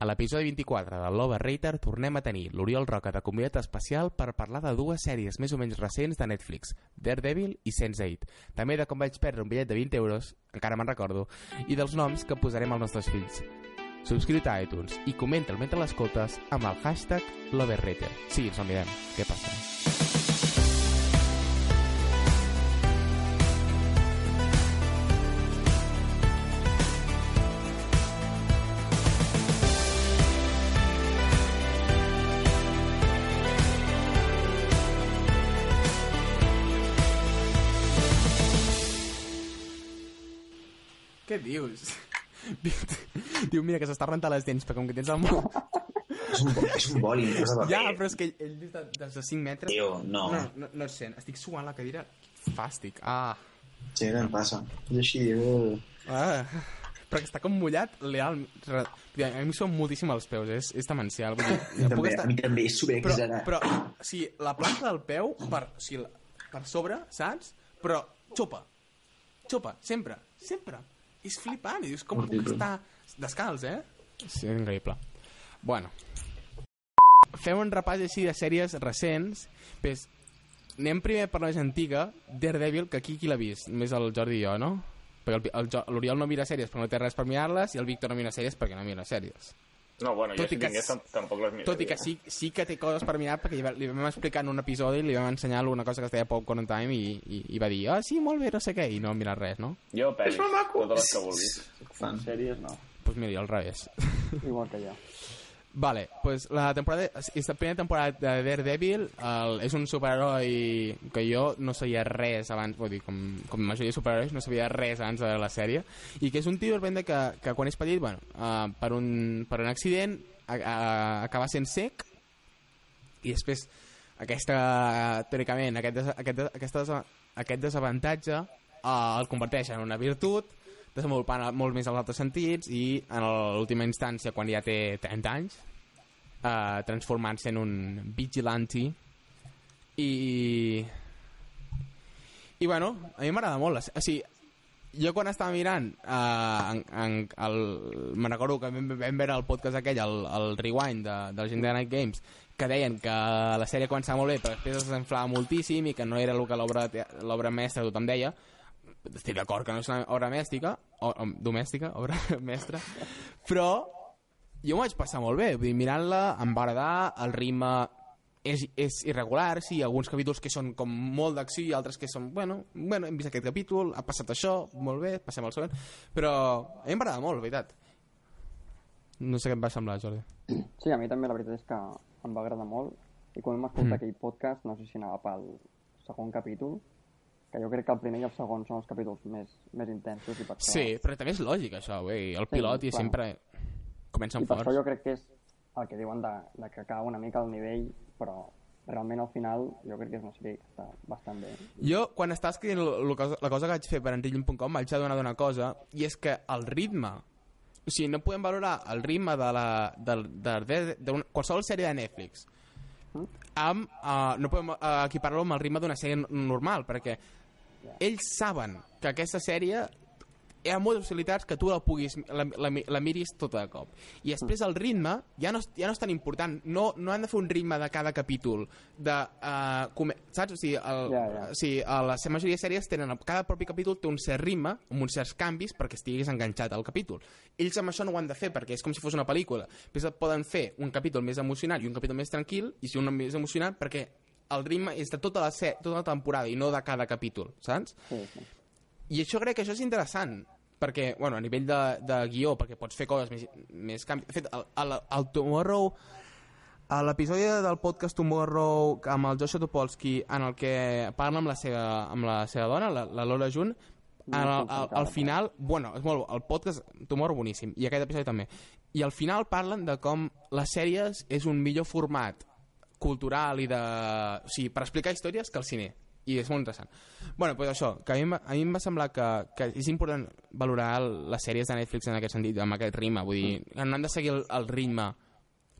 A l'episodi 24 del l'Overrater tornem a tenir l'Oriol Roca de convidat especial per parlar de dues sèries més o menys recents de Netflix, Daredevil i Sense8. També de com vaig perdre un bitllet de 20 euros, encara me'n recordo, i dels noms que posarem als nostres fills. Subscriu a iTunes i comenta'l mentre l'escoltes amb el hashtag l'Overrater. Sí, ens el mirem. Què passa? Dius? Diu, mira, que s'està rentant les dents, perquè com que tens el món... És un, és un boli, no és de. Ja, però és que ell, ell des de, des de 5 metres... Tio, no. No, no, no et sent. Estic suant la cadira. Fàstic. Ah. Sí, què em passa? És així, uh... ah. Però que està com mullat, leal... A mi són moltíssim els peus, és, és demencial. Vull dir, no puc també, estar... a mi també és super però, exagerat. però, o sigui, la planta del peu per, o sigui, per sobre, saps? Però xupa. Xupa, sempre, sempre. És flipant, i dius, com puc Horrible. estar descalç, eh? Sí, és increïble. Bueno, fem un repàs així de sèries recents. Pues, anem primer per la més antiga, Daredevil, que aquí qui l'ha vist? Més el Jordi i jo, no? Perquè l'Oriol no mira sèries perquè no té res per mirar-les i el Víctor no mira sèries perquè no mira sèries. No, bueno, Tot jo i si que tingués tampoc les miraria. Tot i que sí, sí que té coses per mirar perquè li va- li vam explicar en un episodi li vam ensenyar una cosa que es deia Popcorn Time i, i, i va dir, ah sí, molt bé, no sé què i no mirar res, no? Jo pel·lis, totes les que vulguis. Fan. Sèries no, Doncs pues mira, al revés. igual que jo. Vale, pues la temporada és la primera temporada de Daredevil el, és un superheroi que jo no sabia res abans, vull dir, com, com la majoria de superherois no sabia res abans de la sèrie i que és un tio que, que quan és petit bueno, uh, per, un, per un accident a, a, acaba sent sec i després aquesta, teòricament aquest, des, aquest, des- aquest desavantatge uh, el converteix en una virtut desenvolupant molt més els altres sentits i en l'última instància quan ja té 30 anys eh, transformant-se en un vigilante i i bueno, a mi m'agrada molt. O sigui, jo quan estava mirant eh, en, en, el, me'n recordo que vam, vam veure el podcast aquell el, el Rewind de, de de Night Games que deien que la sèrie començava molt bé però després es desenflava moltíssim i que no era el que l'obra mestra tothom deia estic d'acord que no és una obra domèstica o, o, domèstica, obra mestra però jo m'ho vaig passar molt bé. Vull dir, mirant-la em va agradar el ritme és, és irregular, sí, alguns capítols que són com molt d'acció i altres que són bueno, bueno, hem vist aquest capítol, ha passat això molt bé, passem al següent. Però a mi em va agradar molt, la veritat. No sé què em va semblar, Jordi. Sí, a mi també la veritat és que em va agradar molt. I quan vam escoltar Mm. aquell podcast, no sé si anava pel segon capítol, que jo crec que el primer i el segon són els capítols més, més intensos i per això, sí, però també és lògic això, güey. el Sí, pilot i clar. sempre comencen i per això forts jo crec que és el que diuen de, de que cau una mica al nivell, però realment al final jo crec que és una sèrie que està bastant bé. Jo, quan estava escrivint cosa- la cosa que vaig fer per enric.com vaig adonar d'una cosa, i és que el ritme, o sigui, no podem valorar el ritme de, la, de, de, de, de una, qualsevol sèrie de Netflix amb, uh, no podem uh, equiparar-lo amb el ritme d'una sèrie normal, perquè ells saben que aquesta sèrie hi ha moltes possibilitats que tu la puguis la, la, la miris tota de cop. I després el ritme ja no, ja no és tan important. No, no han de fer un ritme de cada capítol de, uh, come, saps? O sigui, el, Ja, ja. o sigui, a la majoria de sèries tenen, cada propi capítol té un cert ritme amb uns certs canvis perquè estiguis enganxat al capítol. Ells amb això no ho han de fer perquè és com si fos una pel·lícula. Després poden fer un capítol més emocionant i un capítol més tranquil i si un més emocionant perquè el ritme és de tota la, se tota la temporada i no de cada capítol, saps? Sí, sí. I això crec que això és interessant perquè, bueno, a nivell de, de guió perquè pots fer coses més, més canvi... De fet, el, el, el Tomorrow a l'episodi del podcast Tomorrow amb el Joshua Topolsky en el que parla amb la seva, amb la seva dona, la, la Lola Jun en el, al, al final, bueno, és molt bo, el podcast Tomorrow boníssim, i aquest episodi també i al final parlen de com les sèries és un millor format cultural i de... O sigui, per explicar històries que el cine i és molt interessant. bueno, pues això, que a mi, a mi em va semblar que, que és important valorar les sèries de Netflix en aquest sentit, amb aquest ritme, vull dir, no han de seguir el, el ritme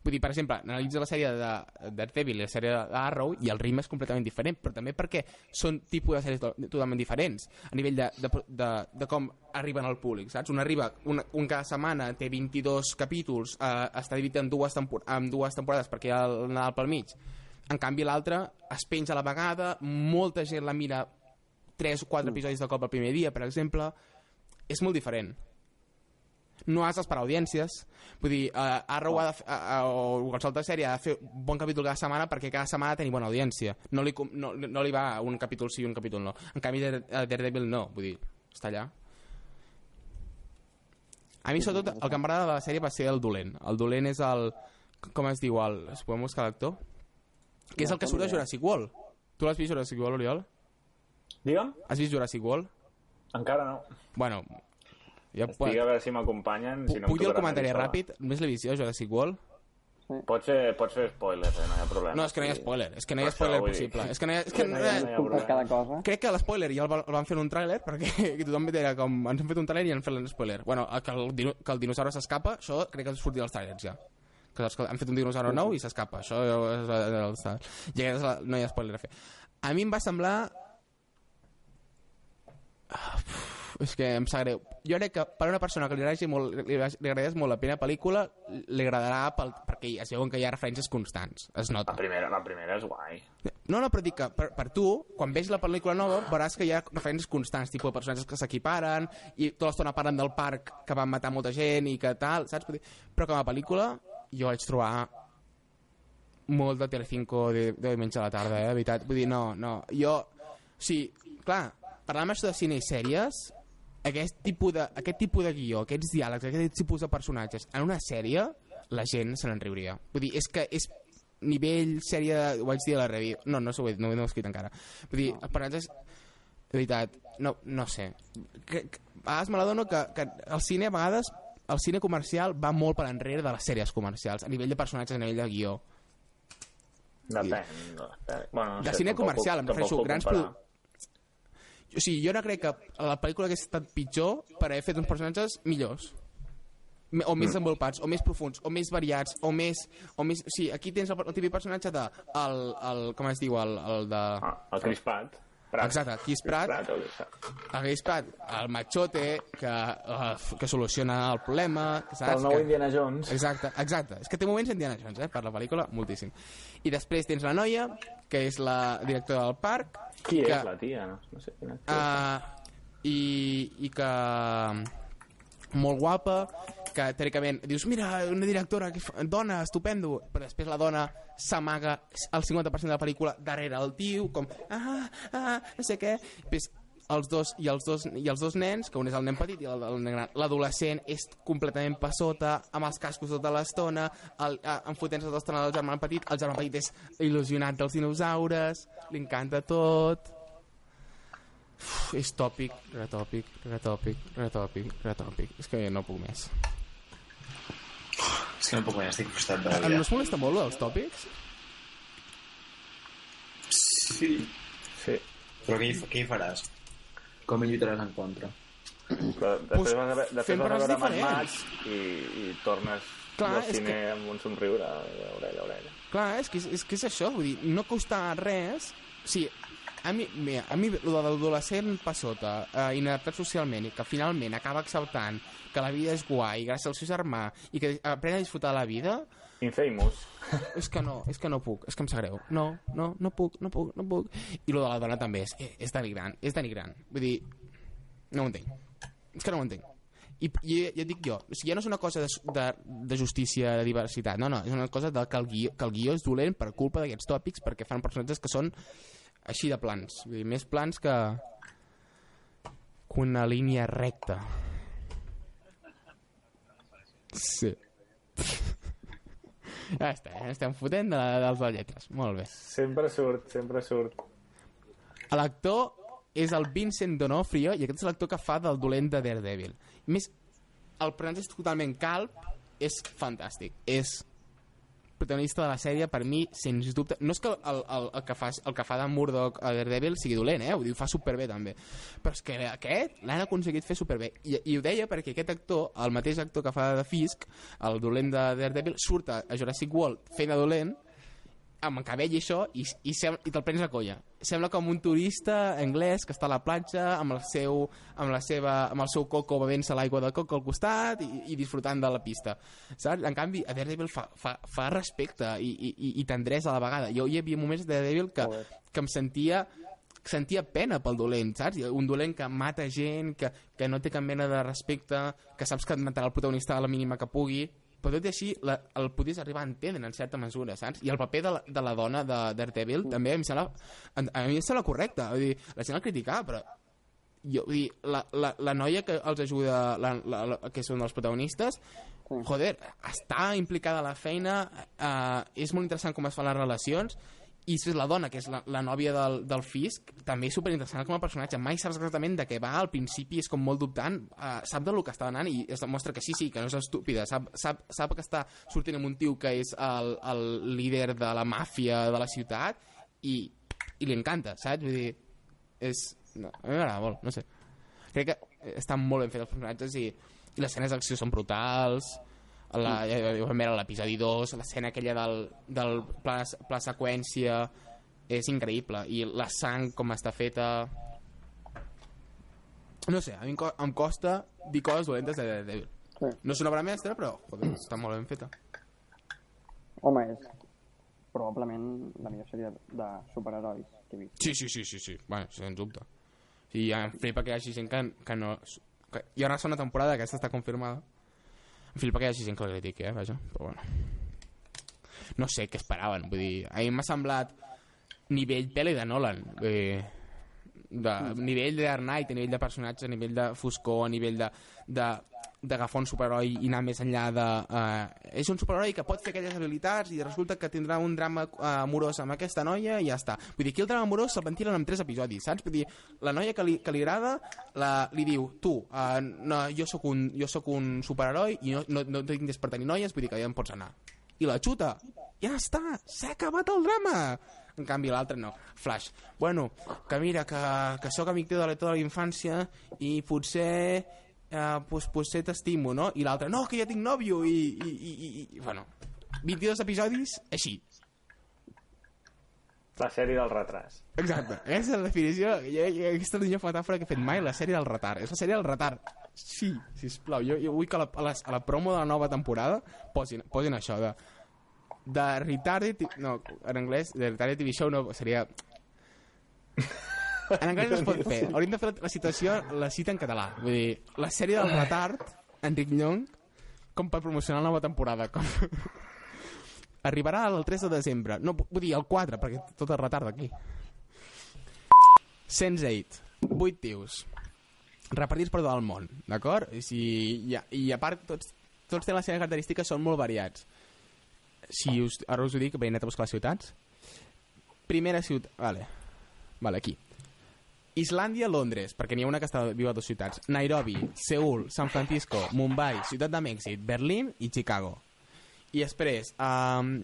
Vull dir, per exemple, analitza la sèrie de de Daredevil i la sèrie d'Arrow i el ritme és completament diferent, però també perquè són tipus de sèries to- totalment diferents a nivell de, de, de, de com arriben al públic, saps? Un arriba, un, un cada setmana té 22 capítols, eh, està dividit en dues, tempor en dues temporades perquè hi ha el Nadal pel mig. En canvi, l'altre es penja a la vegada, molta gent la mira 3 o 4 episodis de cop el primer dia, per exemple. És molt diferent no has d'esperar audiències. Vull dir, uh, Arrow ha de, uh, o qualsevol altra sèrie ha de fer un bon capítol cada setmana perquè cada setmana tenir bona audiència. No li, no, no li va un capítol sí i un capítol no. En canvi eh, Daredevil no. Vull dir, està allà. A mi sobretot el que m'agrada de la sèrie va ser el dolent. El dolent és el com es diu el, es podem buscar l'actor? Que és el que surt a Jurassic World. Tu l'has vist Jurassic World Oriol? Digue'm? has vist Jurassic World? Encara no. bueno ja Estic a veure si m'acompanyen. Si no Puc dir el comentari ràpid? Només l'he vist jo, Jurassic World? Pot ser, pot ser spoiler, eh? no hi ha problema. No, és que no hi ha spoiler, és que no hi ha spoiler possible. És que no hi ha, és que no hi ha, ha- no hi ha Escoltes cada cosa. crec que l'espoiler ja el, va- el van fer en un tràiler perquè que tothom era com ens han fet un tràiler i han fet l'espoiler bueno, que el, dino- que el dinosaure s'escapa això crec que sortia als tràilers ja que els que han fet un dinosaure nou i s'escapa això és, és, és, és la, no hi ha spoiler a fer a mi em va semblar uf, és que em sap greu jo crec que per a una persona que li agradi molt, li, li agradés molt la primera pel·lícula li agradarà pel, perquè es veuen que hi ha referències constants es nota La primera, la primera és guai. no, no, però dic que per, per tu, quan veig la pel·lícula nova, veuràs que hi ha referències constants, tipus de personatges que s'equiparen, i tota l'estona parlen del parc que van matar molta gent i que tal, saps? Però com a pel·lícula jo vaig trobar molt de Telecinco de, de diumenge a la tarda, eh? De veritat. Vull dir, no, no. Jo, o sigui, clar, parlant amb això de cine i sèries, aquest tipus de, aquest tipus de guió, aquests diàlegs, aquest tipus de personatges, en una sèrie, la gent se n'en riuria. Vull dir, és que és nivell sèrie, de, ho vaig dir a la review, no, no, s'ho he, no, no ho he escrit encara. Vull dir, els personatges, de veritat, no, no sé. Que, que, a vegades me l'adono que, que el cine, a vegades, el cine comercial va molt per enrere de les sèries comercials, a nivell de personatges, a nivell de guió. Depèn. no, depèn. Bueno, no De sé, cine tampoc comercial, em refereixo, grans produ- O sigui, jo no crec que la pel·lícula hagués estat pitjor per haver fet uns personatges millors o més Mm. desenvolupats, o més profuns, o més variats, o més... O més o sigui, aquí tens el, el típic personatge de... El, el, com es diu? El, el de... Ah, el Chris Pratt. Prat. Exacte, Pratt. o Chris Pratt. Hagués Pratt, el machote que, uh, que soluciona el problema, saps? El nou que... Indiana Jones. Exacte, exacte. És que té moments Indiana Jones, eh, per la pel·lícula, moltíssim. I després tens la noia, que és la directora del parc. Qui que, és la tia? No, no sé quina és. Uh, i, I que... Molt guapa, que teòricament dius, mira, una directora, que fa- dona, estupendo, però després la dona s'amaga el 50% de la pel·lícula darrere el tio, com, ah, ah, no sé què. Després, els dos, i, els dos, I els dos nens, que un és el nen petit i el, el nen gran, l'adolescent és completament passota, amb els cascos tota l'estona, enfotent-se tota l'estona del germà petit, el germà petit és il·lusionat dels dinosaures, li encanta tot... Uf, és tòpic, retòpic, retòpic, retòpic, retòpic. És que no puc més. Que no puc més, estic frustrat de la No vida. us molesta molt, els tòpics? Sí. Sí. Però què hi, què hi faràs? Com hi lluitaràs en contra? Però després Pues, vas a, després vas a veure Mad diferents. Max i, i tornes Clar, al cine que- amb un somriure d'orella a orella. Clar, és que és, és que és això, vull dir, no costa res... O sigui, a mi, mira, a mi l'adolescent passota, eh, inadaptat socialment, i que finalment acaba acceptant que la vida és guai gràcies al seu germà i que aprèn a disfrutar la vida, Infamous. és que no, és que no puc, és que em sap greu. No, no, no puc, no puc, no puc. I lo de la dona també és, és denigrant, és denigrant. Vull dir, no ho entenc. És que no ho entenc. I, i ja et dic jo, o sigui, ja no és una cosa de, de, de justícia, de diversitat, no, no, és una cosa de que el guió, que el guió és dolent per culpa d'aquests tòpics, perquè fan personatges que són així de plans, vull dir, més plans que, que una línia recta. Sí. ja està, ja estem fotent de, dels de lletres. Molt bé. Sempre surt, sempre surt. L'actor és el Vincent D'Onofrio i aquest és l'actor que fa del dolent de Daredevil. A més, el personatge és totalment calp, és fantàstic. És protagonista de la sèrie, per mi, sens dubte... No és que el, el, el, que, fa, el que fa de Murdoch a Daredevil sigui dolent, eh? Ho diu, fa superbé, també. Però és que aquest l'han aconseguit fer superbé. I, I ho deia perquè aquest actor, el mateix actor que fa de Fisk, el dolent de Daredevil, surt a, Jurassic World fent de dolent, amb el cabell i això, i, i, i te'l prens a colla. Sembla com un turista anglès que està a la platja amb el seu, amb la seva, amb el seu coco bevent-se l'aigua de coco al costat i, i disfrutant de la pista. Saps? En canvi, a Daredevil fa, fa, fa respecte i, i, i- tendresa a la vegada. Jo hi havia moments de Daredevil que, que em sentia sentia pena pel dolent, saps? Un dolent que mata gent, que, que no té cap mena de respecte, que saps que et matarà el protagonista a la mínima que pugui, però tot i així la, el podies arribar a entendre en certa mesura, saps? I el paper de la, de la dona de Daredevil també em sembla, a, a mi em sembla correcte, vull dir, la gent el criticava, però jo, vull dir, la, la, la noia que els ajuda, la, la, la, que són els protagonistes, Sí. joder, està implicada a la feina, eh, és molt interessant com es fan les relacions, i si és la dona, que és la, la nòvia del, del Fisk, també és superinteressant com a personatge. Mai saps exactament de què va, al principi és com molt dubtant, eh, sap del que està anant i es demostra que sí, sí, que no és estúpida, sap, sap, sap que està sortint amb un tio que és el, el líder de la màfia de la ciutat i, i li encanta, saps? Vull dir, és... No, a mi m'agrada molt, no sé. Crec que estan molt ben fets els personatges i, i les escenes d'acció són brutals, la, a l'episodi 2, l'escena aquella del, del pla, pla seqüència és increïble i la sang com està feta no sé, a mi em co- em costa dir coses dolentes de Daredevil Sí. no és una obra mestra però joder, està molt ben feta Home, és probablement la millor sèrie de superherois que he vist. sí, sí, sí, sí, sí. Bueno, sens dubte sí, ja em flipa que hi hagi gent que, que no que hi haurà una segona temporada, aquesta està confirmada em flipa que hi hagi gent que la critiqui eh, vaja, però bueno. No sé què esperaven vull dir, a mi m'ha semblat nivell pel·li de Nolan vull dir, de, nivell de Dark Knight, a nivell de personatge, a nivell de foscor, a nivell de, de d'agafar un superheroi i anar més enllà de... Uh, és un superheroi que pot fer aquelles habilitats i resulta que tindrà un drama uh, amorós amb aquesta noia i ja està. Vull dir, aquí el drama amorós se'l ventilen en tres episodis, saps? Vull dir, la noia que li, que li agrada la, li diu, tu, uh, no, jo, sóc un, jo sóc un superheroi i no, no, no tinc per tenir noies, vull dir que ja em pots anar. I la xuta. Ja està, s'ha acabat el drama. En canvi, l'altre no. Flash. Bueno, que mira, que, que sóc amic teu de la tota la infància i potser... Eh, pues, potser t'estimo, no? I l'altre, no, que ja tinc nòvio i, i, i, i, i... Bueno, 22 episodis així. La sèrie del retras. Exacte, aquesta és la definició, aquesta és la millor metàfora que he fet mai, la sèrie del retard. És la sèrie del retard. Sí, sisplau, jo, jo vull que a la, a, la, a la promo de la nova temporada posin, posin això de de retarded, no, en anglès, de retarded TV show no, seria... En anglès no es pot fer. Hauríem de fer la situació, la cita en català. Vull dir, la sèrie del retard, Enric Llong, com per promocionar la nova temporada. Com... Arribarà el 3 de desembre. No, vull dir, el 4, perquè tot el retard aquí. Sense8. 8 tios. Repartits per tot el món, d'acord? I, si, i, I a part, tots, tots tenen les seves característiques, són molt variats. Si us, ara us ho dic, net a buscar les ciutats. Primera ciutat... Vale. Vale, aquí. Islàndia, Londres, perquè n'hi ha una que està viu a dues ciutats. Nairobi, Seul, San Francisco, Mumbai, Ciutat de Mèxic, Berlín i Chicago. I després, um,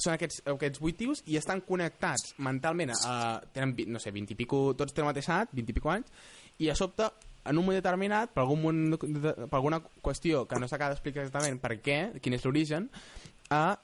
són aquests, aquests vuit tios i estan connectats mentalment a, tenen, no sé, 20 i pico, tots tenen la mateixa edat, 20 i pico anys, i a sobte, en un moment determinat, per, algun moment, per alguna qüestió que no s'acaba d'explicar exactament per què, quin és l'origen, eh,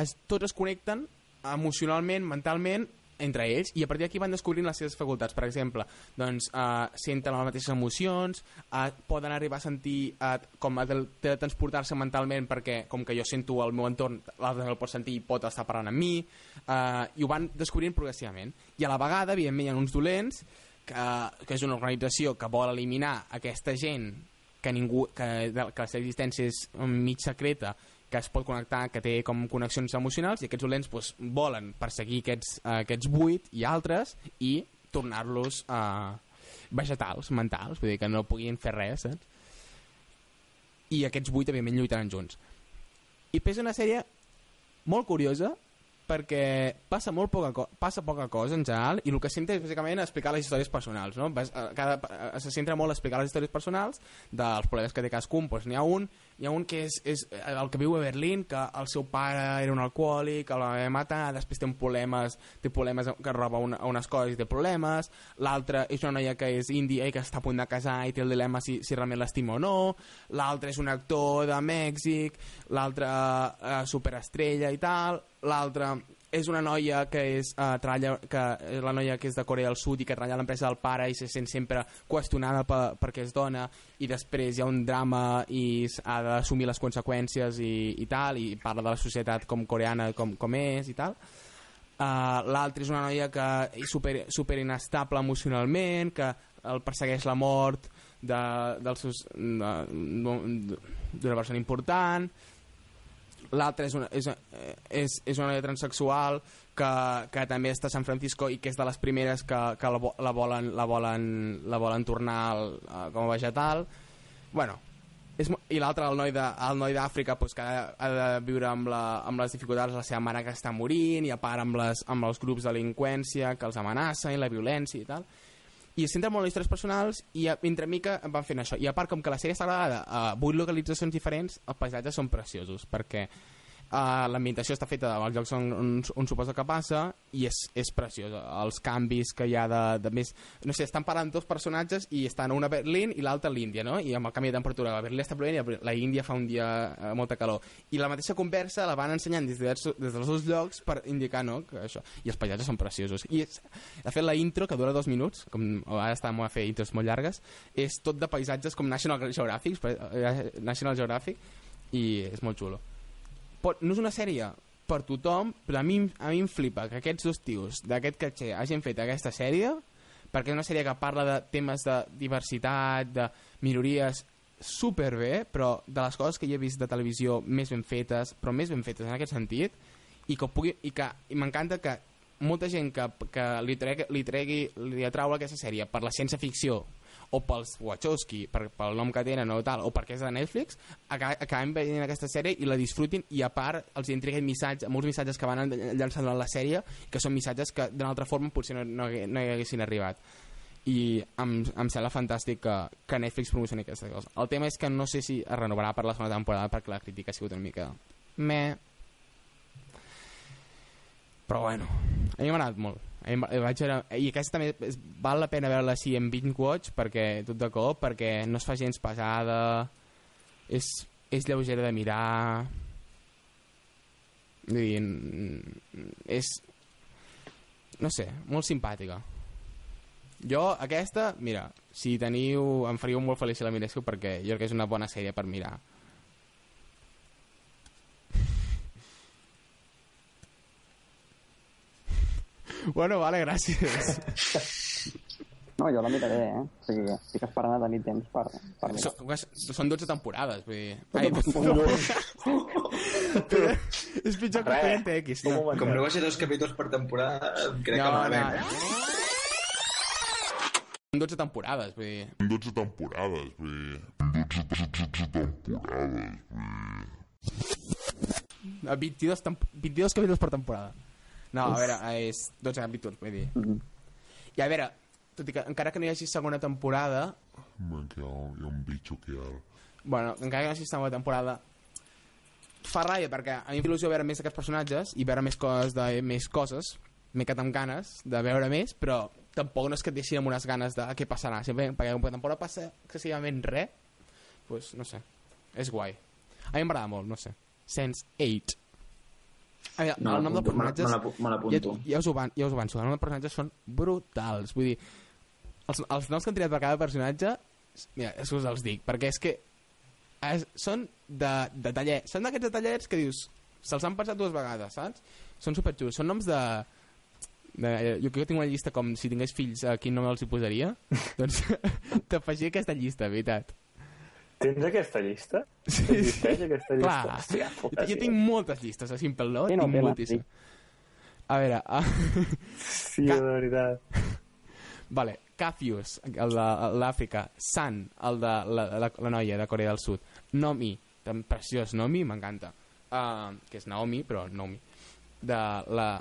es, tots es connecten emocionalment, mentalment, entre ells, i a partir d'aquí van descobrint les seves facultats. Per exemple, doncs, eh, senten les mateixes emocions, eh, poden arribar a sentir eh, com a tel- teletransportar-se mentalment perquè, com que jo sento el meu entorn, l'altre el pot sentir i pot estar parlant amb mi, eh, i ho van descobrint progressivament. I a la vegada, evidentment, hi ha uns dolents, que, que és una organització que vol eliminar aquesta gent que, ningú, que, que la seva existència és mig secreta, que es pot connectar, que té com connexions emocionals, i aquests dolents doncs, volen perseguir aquests, eh, aquests buit i altres i tornar-los eh, vegetals, mentals, vull dir que no puguin fer res, saps? I aquests vuit, evidentment, lluitaran junts. I és una sèrie molt curiosa, perquè passa molt poca, passa poca cosa en general i el que senta és bàsicament explicar les històries personals no? Eh, cada, eh, se centra molt a explicar les històries personals dels problemes que té cadascun doncs n'hi ha un, hi ha un que és, és el que viu a Berlín, que el seu pare era un alcohòlic, el va matar, després té problemes, té problemes que roba una, unes coses i té problemes, l'altre és una noia que és índia i que està a punt de casar i té el dilema si, si realment l'estima o no, l'altre és un actor de Mèxic, l'altre eh, superestrella i tal, l'altre és una noia que és, uh, treballa, que és la noia que és de Corea del Sud i que treballa a l'empresa del pare i se sent sempre qüestionada per, perquè és dona i després hi ha un drama i ha d'assumir les conseqüències i, i tal i parla de la societat com coreana com, com és i tal. Uh, l'altra és una noia que és super, super inestable emocionalment que el persegueix la mort de, dels seus de- d'una persona important l'altre és, una, és, eh, és, és una noia transexual que, que també està a San Francisco i que és de les primeres que, que la, la, volen, la, volen, la volen tornar al, a, com a vegetal. Bueno, és, i l'altre, el noi noi d'Àfrica pues, que ha, ha de viure amb, la, amb les dificultats de la seva mare que està morint i a part amb, les, amb els grups de delinqüència que els amenacen i la violència i tal i es centra molt en històries personals i a- entre mica van fent això. I a part com que la sèrie està gravada a vuit localitzacions diferents els paisatges són preciosos perquè uh, l'ambientació està feta als llocs on, on, on suposa que passa i és, és preciós els canvis que hi ha de, de més no sé, estan parlant dos personatges i estan una a Berlín i l'altra a l'Índia no? i amb el canvi de temperatura la Berlín està plovent i la- Índia fa un dia uh, molta calor i la mateixa conversa la van ensenyant des, de, des dels dos llocs per indicar no? que això. i els paisatges són preciosos i és, de fet la intro que dura dos minuts com ara està molt a fer intros molt llargues és tot de paisatges com National Geographic eh, National Geographic i és molt xulo pot, no és una sèrie per tothom, però a mi, a mi em flipa que aquests dos tios d'aquest caché hagin fet aquesta sèrie, perquè és una sèrie que parla de temes de diversitat, de minories, superbé, però de les coses que jo he vist de televisió més ben fetes, però més ben fetes en aquest sentit, i que, pugui, i que m'encanta que molta gent que, que li, tregui, li, tregui, li atrau aquesta sèrie per la ciència-ficció o pels Wachowski, per, pel nom que tenen o tal, o perquè és de Netflix, aca- acabem veient aquesta sèrie i la disfrutin i a part els intriguen missatges, molts missatges que van llançant a la sèrie que són missatges que d'una altra forma potser no, no, no hi haguessin arribat i em, em sembla fantàstic que, que Netflix promocioni aquesta cosa. El tema és que no sé si es renovarà per la segona temporada perquè la crítica ha sigut una mica... Meh. Però bueno, a mi m'ha agradat molt. Vaig veure, I aquesta també és, val la pena veure-la així en binge watch perquè tot de cop, perquè no es fa gens pesada, és, és lleugera de mirar, vull dir, és no sé, molt simpàtica. Jo, aquesta, mira, si teniu... Em faríeu molt feliç si la miréssiu perquè jo crec que és una bona sèrie per mirar. Bueno, vale, gràcies. No, jo la miraré, eh? O sigui, estic esperant a tenir temps per, per mirar. Són, són 12 temporades, vull dir... Ai, és pitjor que Res. Expediente X, Un no? moment. Com no va ser dos capítols per temporada, crec No, que no. malament. Són 12 temporades, vull dir... 12 temporades, vull dir... 12, 12 temporades, vull dir... A 22, temp 22 capítols per temporada. No, a veure, és 12 capítols, vull dir. Mhm. I a veure, tot i que encara que no hi hagi segona temporada, Man, que hi ha, hi ha un bitxo aquí ara. bueno, encara que no hi hagi segona temporada, fa ràbia perquè a mi em fa il·lusió veure més aquests personatges i veure més coses de més coses, m'he quedat amb ganes de veure més, però tampoc no és que et deixin amb unes ganes de què passarà, simplement perquè com que temporada passa excessivament res, pues, no sé, és guai. A mi m'agrada molt, no sé. Sense 8. A veure, Me el nom dels l'apunto, personatges... me l'apu- me ja, l'apunto. ja, us ho van, ja us ho avanço, els noms dels personatges són brutals. Vull dir, els, els noms que han triat per cada personatge, mira, és que us els dic, perquè és que és, són de, de tallets, són d'aquests detallets que dius, se'ls han pensat dues vegades, saps? Són superxulos, són noms de... de jo que tinc una llista com si tingués fills a quin nom els hi posaria doncs t'afegia aquesta llista, veritat Tens aquesta llista? Sí, Existeix aquesta llista? Clar, Hòstia, jo, jo tinc moltes llistes a Simple No? Sí, no, tinc moltíssimes. A veure, uh, Sí, de veritat. vale, Cafius, el de l'Àfrica, San, el de la, la, la noia de Corea del Sud, Nomi, tan preciós Nomi, m'encanta, uh, que és Naomi, però Nomi, de la,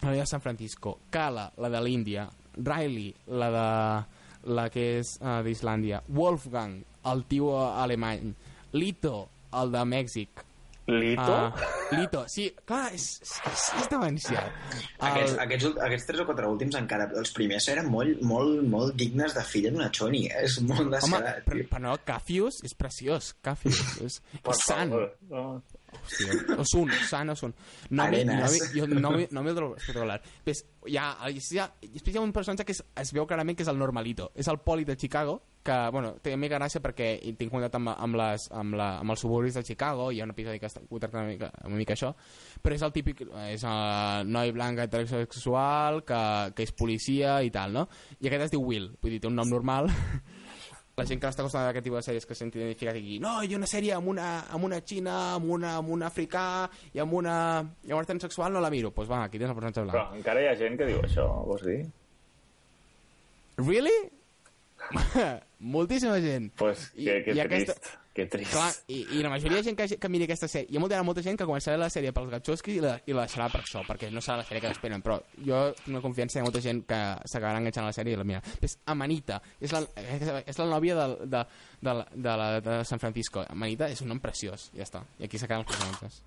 la noia de San Francisco, Kala, la de l'Índia, Riley, la de la que és uh, d'Islàndia, Wolfgang, el tio alemany, Lito, el de Mèxic. Lito? Ah, Lito, sí, clar, és, és, és demencial. Aquests, El, aquests, aquests tres o quatre últims encara, els primers eren molt, molt, molt dignes de filla d'una Choni, eh? És molt home, descarat, però, tio. però no, Cafius és preciós, Cafius, és, és sant. favor. No. Hòstia, Osun, Sant Osun. No, mi- no, no, mi- no espectacular. Ves, hi ha, hi ha, hi ha un personatge que és, es veu clarament que és el Normalito. És el poli de Chicago, que, bueno, té mica gràcia perquè tinc contacte amb, amb, les, amb, la, amb els suburbis de Chicago, hi ha un episodi que està contractat una mica, una mica això, però és el típic, és el noi blanc heterosexual que, que és policia i tal, no? I aquest es diu Will, vull dir, té un nom normal, la gent que no està acostumada a aquest tipus de sèries que s'han identificat i no, hi ha una sèrie amb una, amb una xina, amb, una, amb un africà i amb una, i amb una transsexual no la miro. Doncs pues va, aquí tens el personatge Però blanc. encara hi ha gent que diu això, vols dir? Really? Moltíssima gent. Pues I- que, que i trist, aquesta- que trist. Clar, i, i la majoria de gent que, que miri aquesta sèrie, hi ha molta, molta gent que començarà la sèrie pels gatxosquis i la, i la deixarà per això, perquè no serà la sèrie que esperen, però jo tinc una confiança de molta gent que s'acabarà enganxant a la sèrie i la mira. És Amanita, és la, és la nòvia de, de, de, la, de, la, de San Francisco. Amanita és un nom preciós, ja està. I aquí s'acaben els personatges.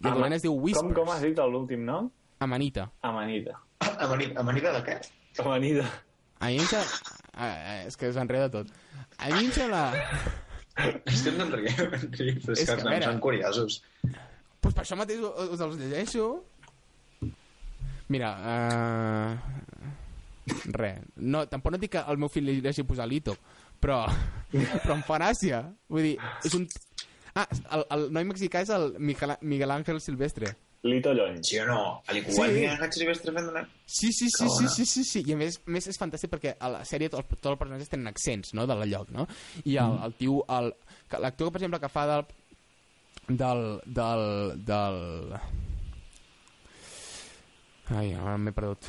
I el Ama- dolent es diu Whispers. Com, com has dit l'últim nom? Amanita. Amanida. Amanida, amanida de què? Amanida. A mi em sembla... Ah, és que s'enreda tot. A mi em sembla... És que no en riem, en riem, però és, És que els noms són curiosos. pues per això mateix us, els llegeixo. Mira, uh... res. No, tampoc no dic que al meu fill li deixi posar Lito, però, però em fa gràcia. Vull dir, és un... Ah, el, el noi mexicà és el Miguel, Miguel Ángel Silvestre. Lito Llony. Sí o no? A l'igual Sí. Ángel Silvestre fent una... Sí, sí, sí, sí, sí, sí, sí. I a més, a més és fantàstic perquè a la sèrie tots tot els personatges tenen accents, no?, de la lloc, no? I el, el tio, el, que- l'actor, per exemple, que fa del... del... del... del... Ai, ara m'he perdut.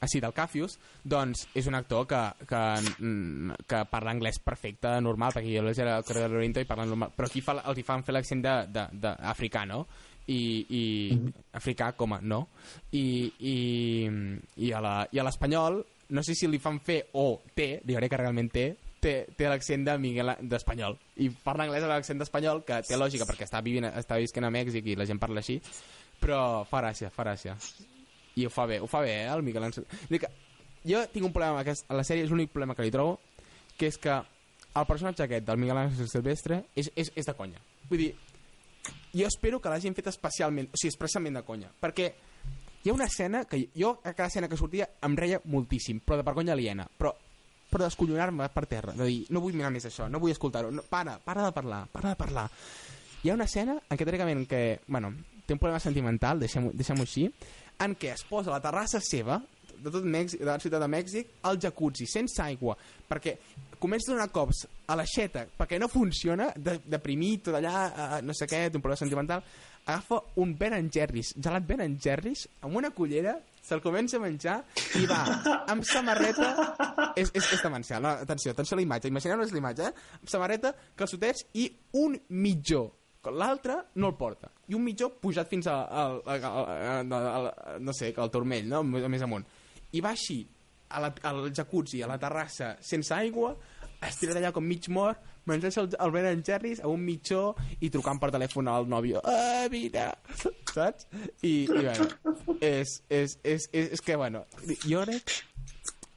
Ah, sí, del Cafius, doncs és un actor que, que, mm, que parla anglès perfecte, normal, perquè jo l'he al carrer de l'Oriento i parla normal, però aquí fa, els hi fan fer l'accent d'africà, no? I, i africà com a no. I, i, i a l'espanyol no sé si li fan fer o té, diré que realment té té, té l'accent de Miguel d'espanyol. I parla anglès amb l'accent d'espanyol que té lògica perquè està, vivint, està visquent a Mèxic i la gent parla així però fa gràcia, fa gràcia. I ho fa bé, ho fa bé, eh, el Miquel dir que jo tinc un problema amb aquest, a la sèrie, és l'únic problema que li trobo, que és que el personatge aquest del Miguel Àngel Silvestre és, és, és de conya. Vull dir, jo espero que l'hagin fet especialment, o sigui, expressament de conya, perquè hi ha una escena que jo a cada escena que sortia em reia moltíssim, però de vergonya aliena, però però descollonar-me per terra, de dir, no vull mirar més això, no vull escoltar-ho, no, para, para de parlar, para de parlar. Hi ha una escena en què teòricament que, bueno, té un problema sentimental, deixem-ho deixem així, en què es posa a la terrassa seva de tot Mèxic, de la ciutat de Mèxic al jacuzzi, sense aigua, perquè comença a donar cops a l'aixeta perquè no funciona, de, deprimit, tot allà, eh, no sé què, té un problema sentimental, agafa un Ben Jerry's, gelat Ben Jerry's, amb una cullera, se'l comença a menjar i va amb samarreta és, és, és demencial, no, atenció, atenció a la imatge imagineu-vos la imatge, eh? amb samarreta, calçotets i un mitjó l'altre no el porta i un mitjó pujat fins al, al, al, al, al, al no sé, al turmell no? més amunt i va així a la, al jacuzzi, a la terrassa sense aigua, estirat allà com mig mort menjar-se el, el Ben Jerry's a un mitjó i trucant per telèfon al nòvio ah, mira, saps? i, i bueno, és, és, és, és, és que bueno jo crec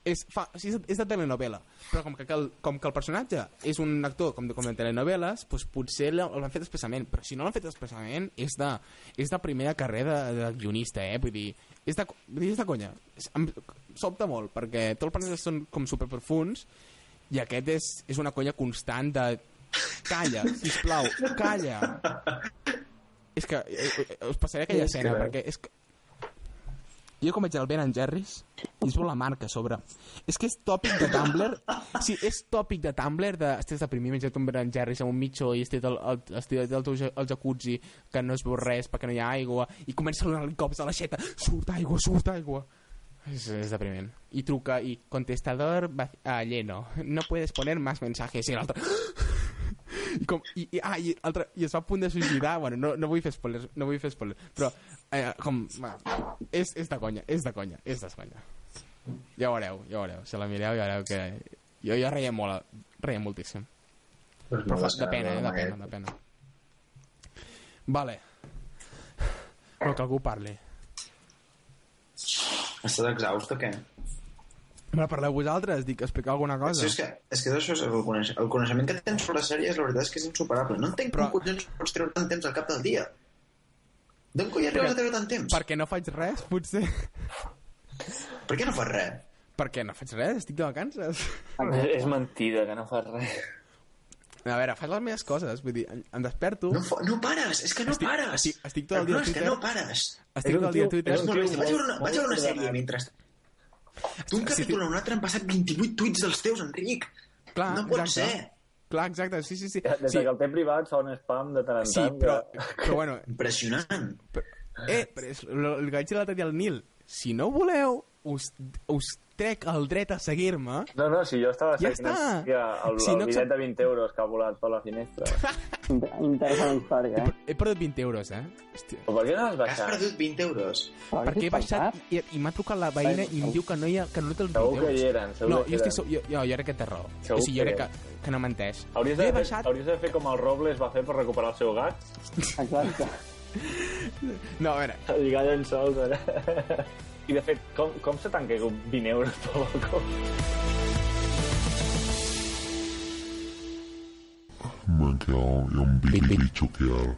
és, fa, sigui, és de telenovela però com que, el, com que el personatge és un actor com de, com de telenovel·les doncs potser l'han fet expressament però si no l'han fet expressament és de, és de primera carrera de, de guionista eh? vull dir, és de, vull dir, és de conya és, em sobta molt perquè tots els personatges són com superprofuns i aquest és, és una conya constant de calla, sisplau, calla és que eh, eh, us passaré aquella És que- escena perquè és que jo com veig el Ben Jerry's i es la marca a sobre. És que és tòpic de Tumblr sí, és tòpic de Tumblr de estàs deprimit menja't un Ben Jerry's amb un mitjó i estic al, al, estic al teu al jacuzzi que no es veu res perquè no hi ha aigua i comença a donar cops a l'aixeta surt aigua, surt aigua. És, és depriment. I truca i contestador ah, lleno. No puedes poner más mensajes. I l'altre i, com, i, i, ah, i, altre, i es va a punt de suïcidar. Bueno, no, no vull fer spoilers, no vull fer spoilers però eh, com, va, és, és de conya és de conya, és de conya ja ho veureu, ja ho veureu si la mireu ja veureu que jo, jo reia molt reia moltíssim Pues Però no de pena, eh? De pena, de pena. Vale. Però que algú parli. Estàs exhaust o què? Me parleu vosaltres, dic, explicar alguna cosa. Sí, és que, és que això és el, coneix el coneixement que tens sobre sèries, la veritat és que és insuperable. No entenc Però- com collons pots treure tant temps al cap del dia. D'on coi arribes a treure tant temps? Perquè no faig res, potser. Per què no fas res? Perquè no faig res, estic de vacances. És, és mentida, que no fas res. A veure, faig les meves coses, vull dir, em, desperto, No, fa- no pares, és que no Estic- pares. estic- estic tot el dia problema a és que Twitter. no pares. estic un tot el dia a Twitter. És molt. Vaig a veure una, vaig a veure una sèrie mentre... D'un Sí, capítol sí. a un altre han passat 28 tuits dels teus, Enric. Clar, no pot exacte. ser. Clar, exacte, sí, sí, sí. Des sí, que el té privat fa un spam de tant en sí tant. però, que- però bueno, Impressionant. Eh, però és, el, el que vaig dir l'altre dia al Nil, si no voleu, us, us trec el dret a seguir-me. No, no, si jo estava Ja seguint està. hòstia, el, Si el no bitllet accept- de 20 euros que ha volat per la finestra. Interessant història, eh? He perdut 20 euros, eh? Hòstia. Però per què no has Has baixat? perdut 20 euros. Però Perquè he baixat i, i m'ha trucat la veïna i em diu que no, hi ha, que no té els 20 Segur que euros. hi eren, segur No, que jo, hi estic, eren. jo, jo, jo crec que té raó. Segur o sigui, jo que crec que, que no menteix. Hauries he de, fer, baixat... hauries de fer com el Robles va fer per recuperar el seu gat, Exacte. No, a veure, lligar llençols allà. I de fet, com, com se caigut 20 euros pel balcó? Un bicho que al,